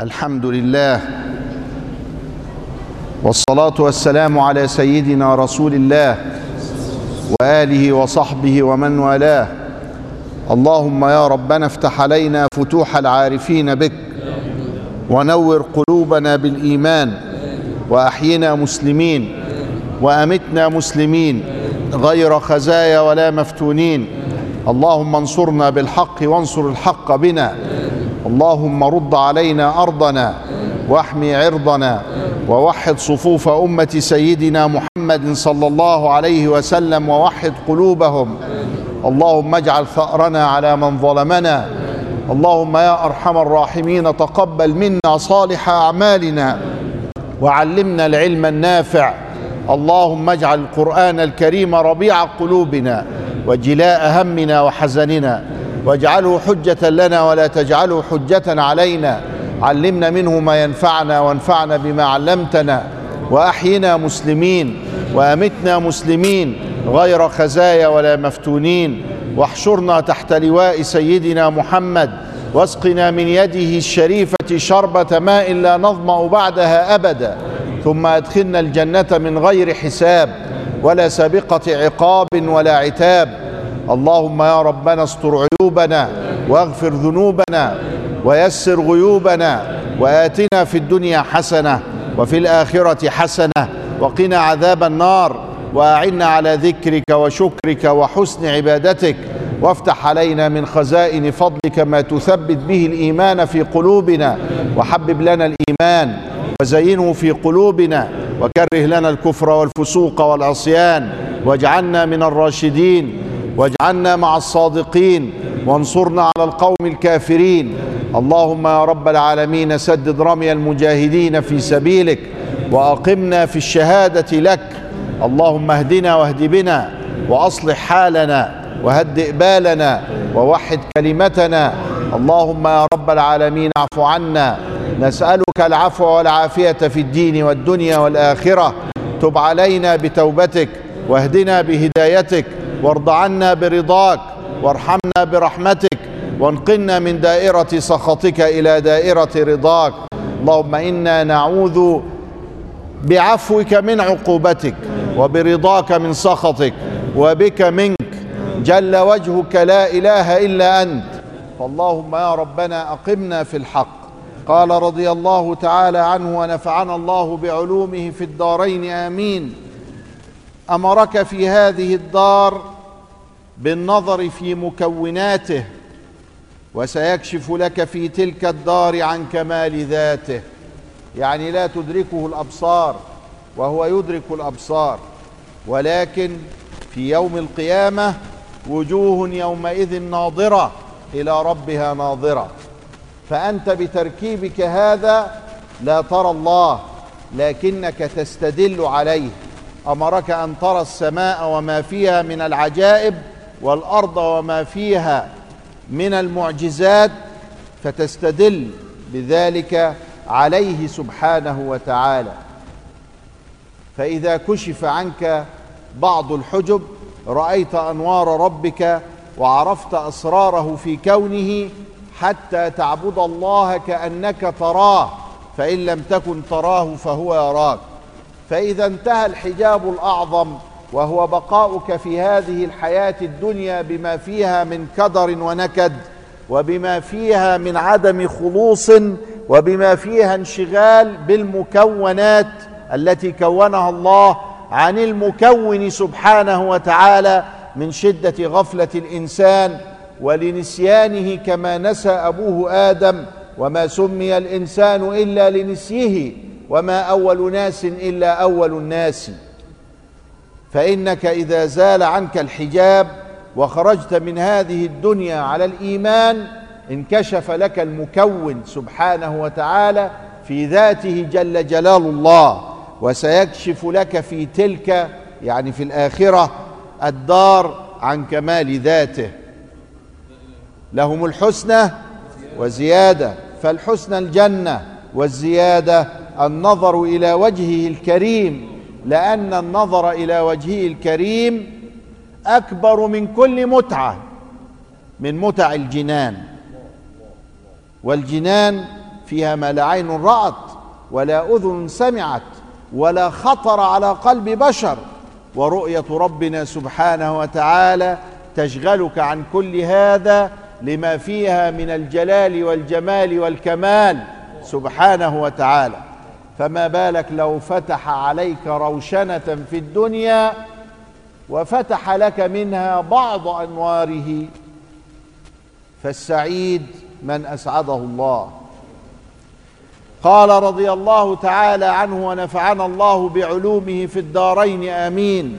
الحمد لله والصلاة والسلام على سيدنا رسول الله وآله وصحبه ومن والاه. اللهم يا ربنا افتح علينا فتوح العارفين بك ونور قلوبنا بالإيمان وأحينا مسلمين وأمتنا مسلمين غير خزايا ولا مفتونين. اللهم انصرنا بالحق وانصر الحق بنا. اللهم رد علينا أرضنا واحمي عرضنا ووحد صفوف أمة سيدنا محمد صلى الله عليه وسلم ووحد قلوبهم. اللهم اجعل ثأرنا على من ظلمنا. اللهم يا أرحم الراحمين تقبل منا صالح أعمالنا. وعلمنا العلم النافع. اللهم اجعل القرآن الكريم ربيع قلوبنا وجلاء همنا وحزننا. واجعله حجة لنا ولا تجعله حجة علينا. علمنا منه ما ينفعنا وانفعنا بما علمتنا. وأحينا مسلمين وأمتنا مسلمين غير خزايا ولا مفتونين. واحشرنا تحت لواء سيدنا محمد. واسقنا من يده الشريفة شربة ماء لا نظمأ بعدها أبدا. ثم أدخلنا الجنة من غير حساب ولا سابقة عقاب ولا عتاب. اللهم يا ربنا استر عيوبنا واغفر ذنوبنا ويسر غيوبنا وآتنا في الدنيا حسنة وفي الآخرة حسنة وقنا عذاب النار وأعنا على ذكرك وشكرك وحسن عبادتك وافتح علينا من خزائن فضلك ما تثبت به الإيمان في قلوبنا وحبب لنا الإيمان وزينه في قلوبنا وكره لنا الكفر والفسوق والعصيان واجعلنا من الراشدين واجعلنا مع الصادقين وانصرنا على القوم الكافرين. اللهم يا رب العالمين سدد رمي المجاهدين في سبيلك وأقمنا في الشهادة لك. اللهم اهدنا واهد بنا وأصلح حالنا وهدئ بالنا ووحد كلمتنا. اللهم يا رب العالمين اعف عنا. نسألك العفو والعافية في الدين والدنيا والآخرة. تب علينا بتوبتك واهدنا بهدايتك وارض عنا برضاك وارحمنا برحمتك وانقلنا من دائرة سخطك إلى دائرة رضاك. اللهم إنا نعوذ بعفوك من عقوبتك وبرضاك من سخطك وبك منك. جل وجهك لا إله إلا أنت. فاللهم يا ربنا أقمنا في الحق. قال رضي الله تعالى عنه ونفعنا الله بعلومه في الدارين آمين. أمرك في هذه الدار بالنظر في مكوناته وسيكشف لك في تلك الدار عن كمال ذاته. يعني لا تدركه الأبصار وهو يدرك الأبصار. ولكن في يوم القيامة وجوه يومئذ ناظرة إلى ربها ناظرة. فأنت بتركيبك هذا لا ترى الله لكنك تستدل عليه. أمرك أن ترى السماء وما فيها من العجائب والأرض وما فيها من المعجزات فتستدل بذلك عليه سبحانه وتعالى. فإذا كشف عنك بعض الحجب رأيت أنوار ربك وعرفت أسراره في كونه حتى تعبد الله كأنك تراه فإن لم تكن تراه فهو يراك. فإذا انتهى الحجاب الأعظم وهو بقاؤك في هذه الحياة الدنيا بما فيها من كدر ونكد وبما فيها من عدم خلوص وبما فيها انشغال بالمكونات التي كونها الله عن المكون سبحانه وتعالى من شدة غفلة الإنسان ولنسيانه كما نسى أبوه آدم وما سمي الإنسان إلا لنسيه وما أول ناس إلا أول الناس. فإنك إذا زال عنك الحجاب وخرجت من هذه الدنيا على الإيمان انكشف لك المكون سبحانه وتعالى في ذاته جل جلال الله وسيكشف لك في تلك يعني في الآخرة الدار عن كمال ذاته. لهم الحسنى وزيادة فالحسنى الجنة والزيادة النظر إلى وجهه الكريم لأن النظر إلى وجهه الكريم أكبر من كل متعة من متع الجنان. والجنان فيها ما لا عين رأت ولا أذن سمعت ولا خطر على قلب بشر. ورؤية ربنا سبحانه وتعالى تشغلك عن كل هذا لما فيها من الجلال والجمال والكمال سبحانه وتعالى. فما بالك لو فتح عليك روشنة في الدنيا وفتح لك منها بعض أنواره. فالسعيد من أسعده الله. قال رضي الله تعالى عنه ونفعنا الله بعلومه في الدارين آمين.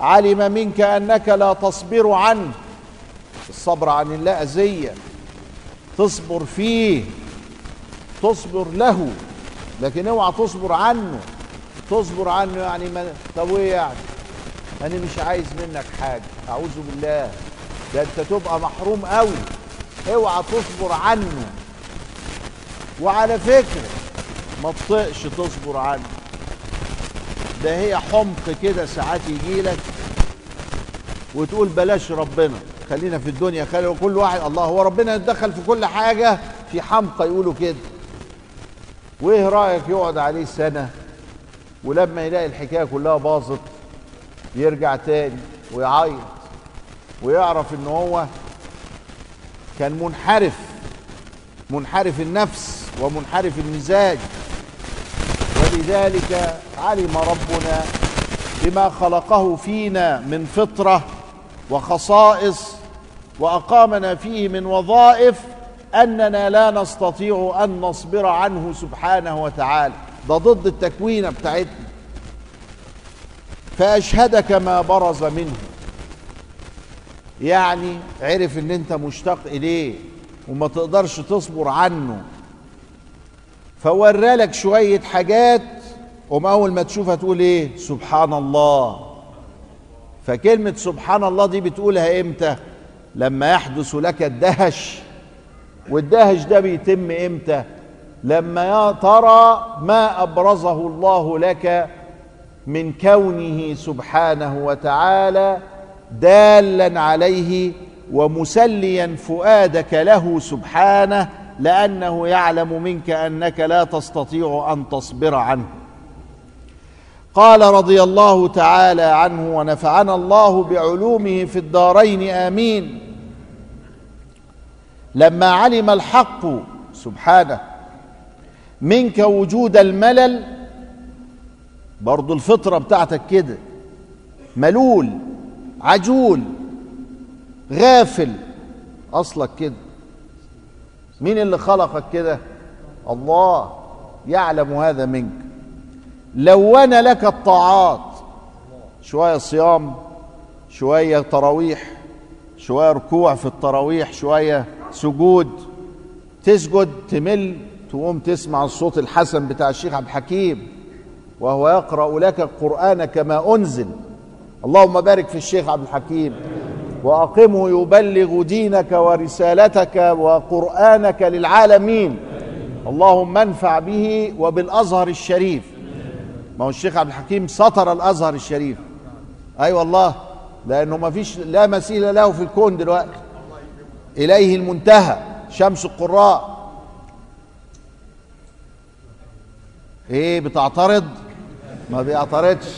علم منك أنك لا تصبر عنه. الصبر عن الله أذية. تصبر فيه. تصبر له. لكن اوعى تصبر عنه. تصبر عنه يعني ما طب إيه يعني؟ أنا مش عايز منك حاجة. أعوذ بالله. ده أنت تبقى محروم قوي اوعى تصبر عنه. وعلى فكرة ما تطقش تصبر عنه. ده هي حمق كده ساعات يجي لك وتقول بلاش ربنا. خلينا في الدنيا. خلي كل واحد الله هو ربنا يتدخل في كل حاجة. في حمقى يقولوا كده. وإيه رأيك يقعد عليه سنة؟ ولما يلاقي الحكاية كلها باظت يرجع تاني ويعيط ويعرف إن هو كان منحرف منحرف النفس ومنحرف المزاج. ولذلك علم ربنا بما خلقه فينا من فطرة وخصائص وأقامنا فيه من وظائف أننا لا نستطيع أن نصبر عنه سبحانه وتعالى. ده ضد التكوينه بتاعتنا. فأشهدك ما برز منه. يعني عرف إن أنت مشتاق إليه وما تقدرش تصبر عنه. فورى لك شوية حاجات وما أول ما تشوفها تقول إيه؟ سبحان الله. فكلمة سبحان الله دي بتقولها إمتى؟ لما يحدث لك الدهش. والدهش ده بيتم إمتى؟ لما ترى ما أبرزه الله لك من كونه سبحانه وتعالى دالا عليه ومسليا فؤادك له سبحانه لأنه يعلم منك أنك لا تستطيع أن تصبر عنه. قال رضي الله تعالى عنه ونفعنا الله بعلومه في الدارين آمين. لما علم الحق سبحانه منك وجود الملل برضو الفطرة بتاعتك كده ملول عجول غافل أصلك كده. مين اللي خلقك كده؟ الله يعلم هذا منك. لون لك الطاعات شوية صيام شوية تراويح شوية ركوع في التراويح شوية سجود. تسجد تمل تقوم تسمع الصوت الحسن بتاع الشيخ عبد الحكيم وهو يقرأ لك القرآن كما أنزل. اللهم بارك في الشيخ عبد الحكيم. وأقمه يبلغ دينك ورسالتك وقرآنك للعالمين. اللهم انفع به وبالأزهر الشريف. ما هو الشيخ عبد الحكيم سطر الأزهر الشريف. أي أيوة والله لأنه ما فيش لا مثيل له في الكون دلوقتي. إليه المنتهى شمس القراء. إيه بتعترض؟ ما بيعترضش.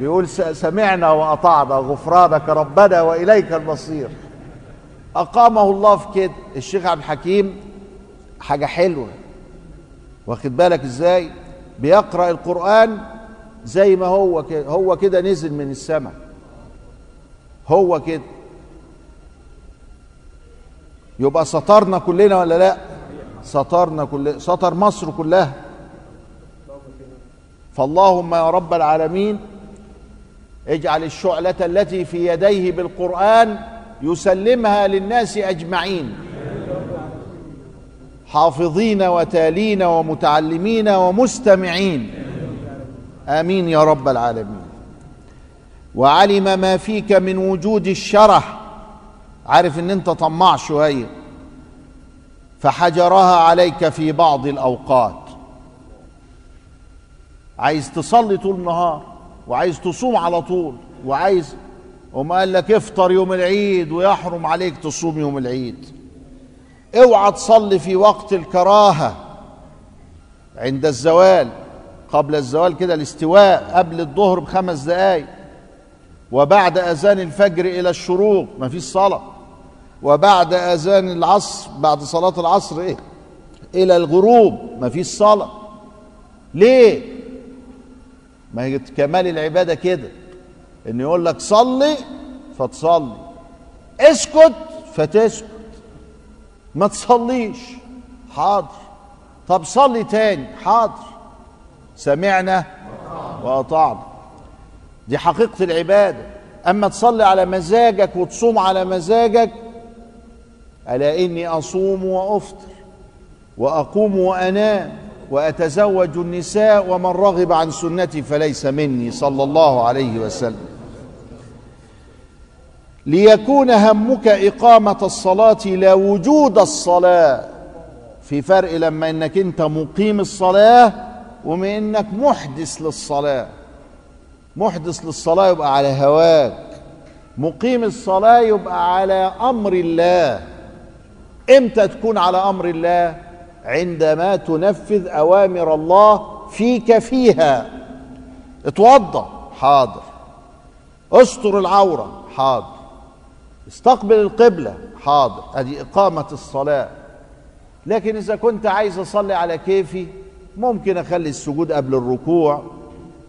بيقول سمعنا وأطعنا غفرانك ربنا وإليك المصير. أقامه الله في كده. الشيخ عبد الحكيم حاجة حلوة. واخد بالك إزاي؟ بيقرأ القرآن زي ما هو كده هو كده نزل من السماء. هو كده. يبقى سطرنا كلنا ولا لا؟ سطرنا كل سطر مصر كلها. فاللهم يا رب العالمين اجعل الشعلة التي في يديه بالقرآن يسلمها للناس أجمعين. حافظين وتالين ومتعلمين ومستمعين. آمين يا رب العالمين. وعلم ما فيك من وجود الشرح. عارف ان انت طماع شوية فحجرها عليك في بعض الأوقات. عايز تصلي طول النهار وعايز تصوم على طول وعايز وما قال لك افطر يوم العيد ويحرم عليك تصوم يوم العيد. اوعى تصلي في وقت الكراهة عند الزوال قبل الزوال كده الاستواء قبل الظهر بخمس دقايق وبعد أذان الفجر إلى الشروق ما فيش صلاة. وبعد اذان العصر بعد صلاة العصر إيه؟ إلى الغروب ما فيش صلاة. ليه؟ ما هي كمال العبادة كده إن يقول لك صلي فتصلي اسكت فتسكت ما تصليش حاضر. طب صلي تاني حاضر. سمعنا وأطعنا. دي حقيقة العبادة. أما تصلي على مزاجك وتصوم على مزاجك ألا إني أصوم وأفطر وأقوم وأنام وأتزوج النساء ومن رغب عن سنتي فليس مني صلى الله عليه وسلم. ليكون همك إقامة الصلاة لا وجود الصلاة في فرق لما إنك أنت مقيم الصلاة ومن إنك محدث للصلاة. محدث للصلاة يبقى على هواك مقيم الصلاة يبقى على أمر الله. إمتى تكون على أمر الله؟ عندما تنفذ أوامر الله فيك فيها. اتوضأ حاضر. استر العورة حاضر. استقبل القبلة حاضر. ادي إقامة الصلاة. لكن إذا كنت عايز أصلي على كيفي ممكن أخلي السجود قبل الركوع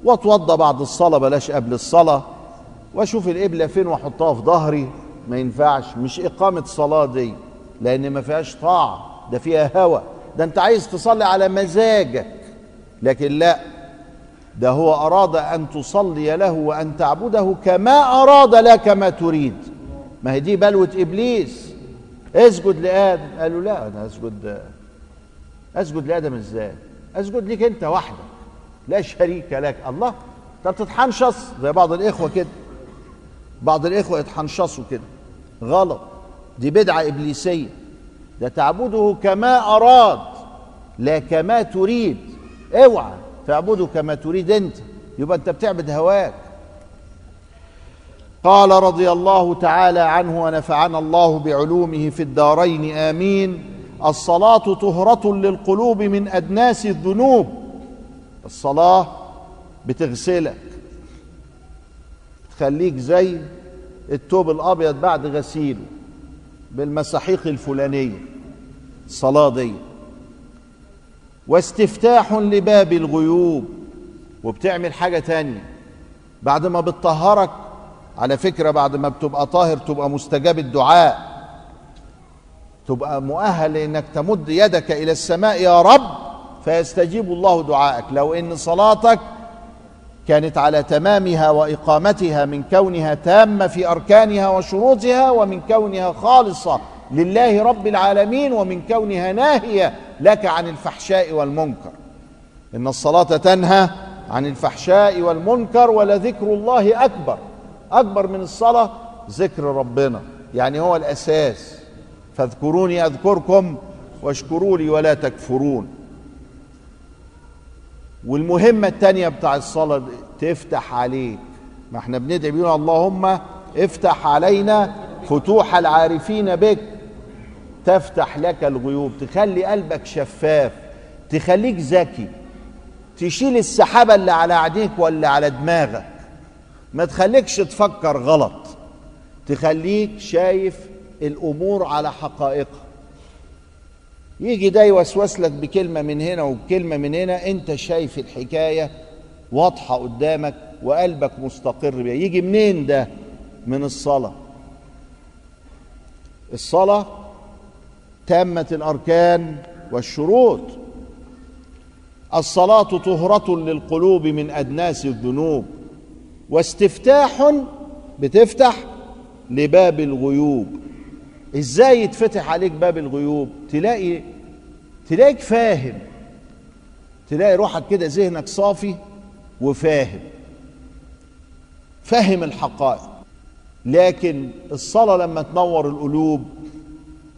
واتوضى بعد الصلاة بلاش قبل الصلاة وأشوف القبلة فين وأحطها في ظهري. ما ينفعش مش إقامة صلاة دي. لأن ما فيهاش طاعة ده فيها هوى. ده انت عايز تصلي على مزاجك. لكن لا ده هو أراد أن تصلي له وأن تعبده كما أراد لك ما تريد. ما هي دي بلوة إبليس. اسجد لآدم. قالوا لا أنا أسجد أسجد لآدم إزاي؟ أسجد ليك أنت وحدك. لا شريك لك. الله؟ انت بتتحنشص زي بعض الإخوة كده. بعض الإخوة يتحنشصوا كده. غلط. دي بدعة إبليسية. ده تعبده كما أراد لا كما تريد. اوعى تعبده كما تريد أنت. يبقى أنت بتعبد هواك. قال رضي الله تعالى عنه ونفعنا الله بعلومه في الدارين. آمين. الصلاة طهرة للقلوب من أدناس الذنوب. الصلاة بتغسلك. تخليك زي التوب الأبيض بعد غسيله. بالمساحيق الفلانية الصلاه دي واستفتاح لباب الغيوب. وبتعمل حاجة تانية. بعد ما بتطهرك على فكرة بعد ما بتبقى طاهر تبقى مستجاب الدعاء. تبقى مؤهل إنك تمد يدك إلى السماء يا رب فيستجيب الله دعائك لو إن صلاتك كانت على تمامها وإقامتها من كونها تامة في أركانها وشروطها ومن كونها خالصة لله رب العالمين ومن كونها ناهية لك عن الفحشاء والمنكر. إن الصلاة تنهى عن الفحشاء والمنكر ولذكر الله أكبر. أكبر من الصلاة ذكر ربنا. يعني هو الأساس. فاذكروني أذكركم واشكروا لي ولا تكفرون. والمهمة التانية بتاع الصلاة تفتح عليك. ما إحنا بندعي بيقول اللهم افتح علينا فتوح العارفين بك. تفتح لك الغيوب تخلي قلبك شفاف تخليك ذكي تشيل السحابة اللي على عينيك ولا على دماغك. ما تخليكش تفكر غلط. تخليك شايف الأمور على حقائقها. يجي ده يوسوس لك بكلمة من هنا وبكلمة من هنا أنت شايف الحكاية واضحة قدامك وقلبك مستقر بيها. يجي منين ده؟ من الصلاة. الصلاة تامة الأركان والشروط. الصلاة طهرة للقلوب من أدناس الذنوب واستفتاح بتفتح لباب الغيوب. إزاي يتفتح عليك باب الغيوب؟ تلاقي تلاقيك فاهم. تلاقي روحك كده ذهنك صافي وفاهم. فاهم الحقائق. لكن الصلاة لما تنور القلوب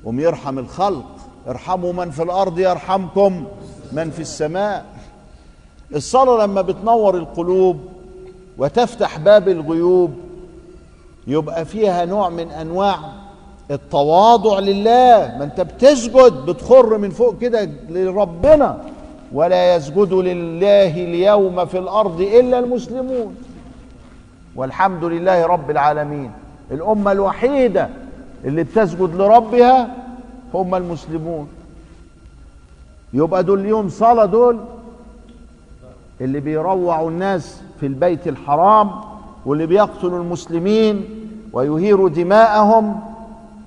قوم يرحم الخلق. ارحموا من في الأرض يرحمكم من في السماء. الصلاة لما بتنور القلوب وتفتح باب الغيوب يبقى فيها نوع من أنواع التواضع لله ما انت بتسجد بتخر من فوق كده لربنا. ولا يسجد لله اليوم في الأرض إلا المسلمون. والحمد لله رب العالمين. الأمة الوحيدة اللي بتسجد لربها هم المسلمون. يبقى دول اليوم صلاة دول؟ اللي بيروعوا الناس في البيت الحرام واللي بيقتلوا المسلمين ويهيروا دماءهم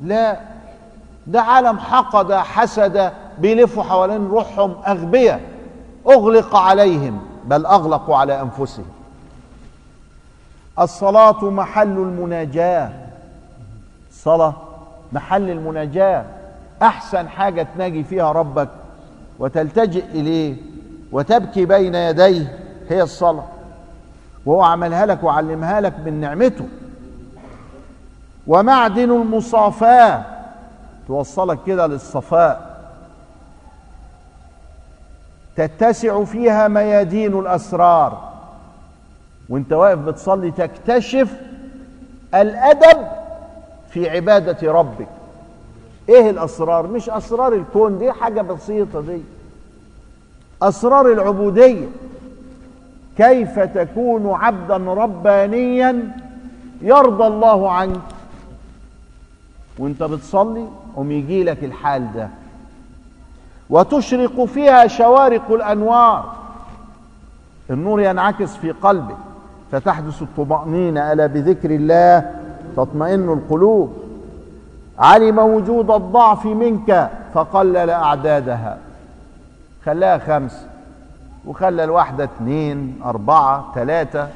لا ده عالم حقد حسد بيلفوا حوالين روحهم أغبياء أغلق عليهم بل أغلقوا على أنفسهم. الصلاة محل المناجاة. الصلاة محل المناجاة. أحسن حاجة تناجي فيها ربك وتلتجئ إليه وتبكي بين يديه هي الصلاة. وهو عملها لك وعلمها لك من نعمته. ومعدن المصافاة. توصلك كده للصفاء. تتسع فيها ميادين الأسرار. وانت واقف بتصلي تكتشف الأدب في عبادة ربك. إيه الأسرار؟ مش أسرار الكون دي حاجة بسيطة دي. أسرار العبودية. كيف تكون عبدا ربانيا يرضى الله عنك؟ وانت بتصلي قوم يجي لك الحال ده. وتشرق فيها شوارق الأنوار. النور ينعكس في قلبك فتحدث الطمأنينة ألا بذكر الله؟ تطمئن القلوب. علم وجود الضعف منك فقلل أعدادها خلاها خمس وخلى الواحدة اتنين أربعة تلاتة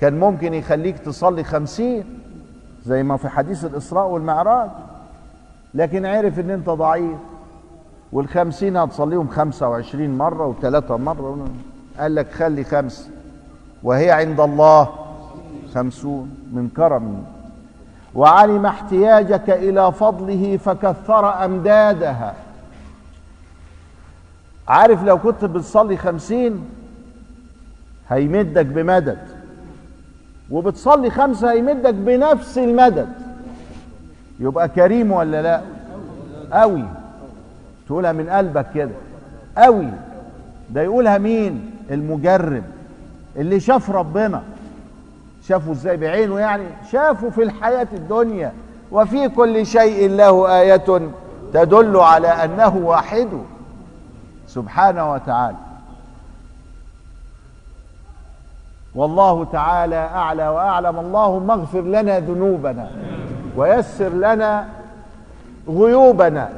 كان ممكن يخليك تصلي خمسين. زي ما في حديث الإسراء والمعراج. لكن عرف إن أنت ضعيف. والخمسين هتصليهم خمسة وعشرين مرة وثلاثة مرة. قال لك خلي خمس. وهي عند الله. خمسون. من كرمه وعلم احتياجك إلى فضله فكثر أمدادها. عارف لو كنت بتصلي خمسين هيمدك بمدد. وبتصلي خمسة هيمدك بنفس المدد. يبقى كريم ولا لا؟ قوي. تقولها من قلبك كده. قوي. ده يقولها مين؟ المجرب اللي شاف ربنا. شافه إزاي؟ بعينه يعني. شافه في الحياة الدنيا. وفي كل شيء له آية تدل على أنه واحد. سبحانه وتعالى. والله تعالى أعلى وأعلم. اللهم اغفر لنا ذنوبنا ويسر لنا غيوبنا.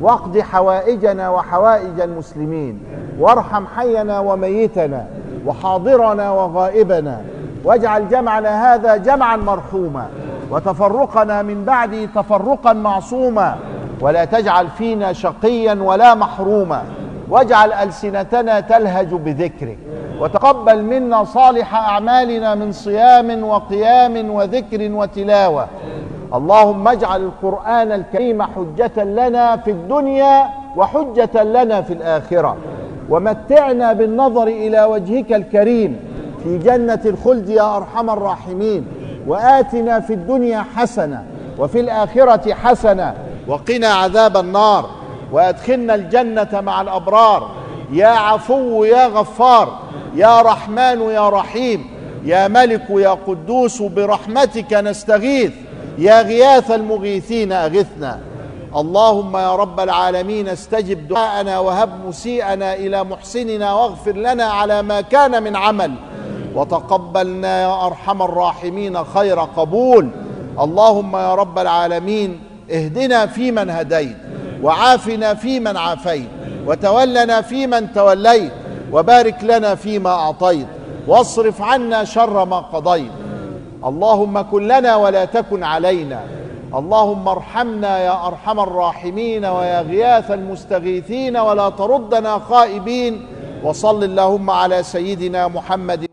واقض حوائجنا وحوائج المسلمين. وارحم حينا وميتنا وحاضرنا وغائبنا. واجعل جمعنا هذا جمعا مرحوما. وتفرقنا من بعده تفرقا معصوما. ولا تجعل فينا شقيا ولا محروما. واجعل ألسنتنا تلهج بذكرك. وتقبل منا صالح أعمالنا من صيام وقيام وذكر وتلاوة. اللهم اجعل القرآن الكريم حجة لنا في الدنيا وحجة لنا في الآخرة. ومتعنا بالنظر إلى وجهك الكريم. في جنة الخلد يا أرحم الراحمين. وآتنا في الدنيا حسنة وفي الآخرة حسنة. وقنا عذاب النار. وأدخلنا الجنة مع الأبرار. يا عفو يا غفار يا رحمن يا رحيم يا ملك يا قدوس برحمتك نستغيث. يا غياث المغيثين أغثنا. اللهم يا رب العالمين استجب دعاءنا وهب مسيئنا إلى محسننا واغفر لنا على ما كان من عمل. وتقبلنا يا أرحم الراحمين خير قبول. اللهم يا رب العالمين اهدنا فيمن هديت. وعافنا فيمن عافيت وتولنا فيمن توليت وبارك لنا فيما أعطيت واصرف عنا شر ما قضيت. اللهم كن لنا ولا تكن علينا. اللهم ارحمنا يا أرحم الراحمين ويا غياث المستغيثين ولا تردنا خائبين. وصل اللهم على سيدنا محمد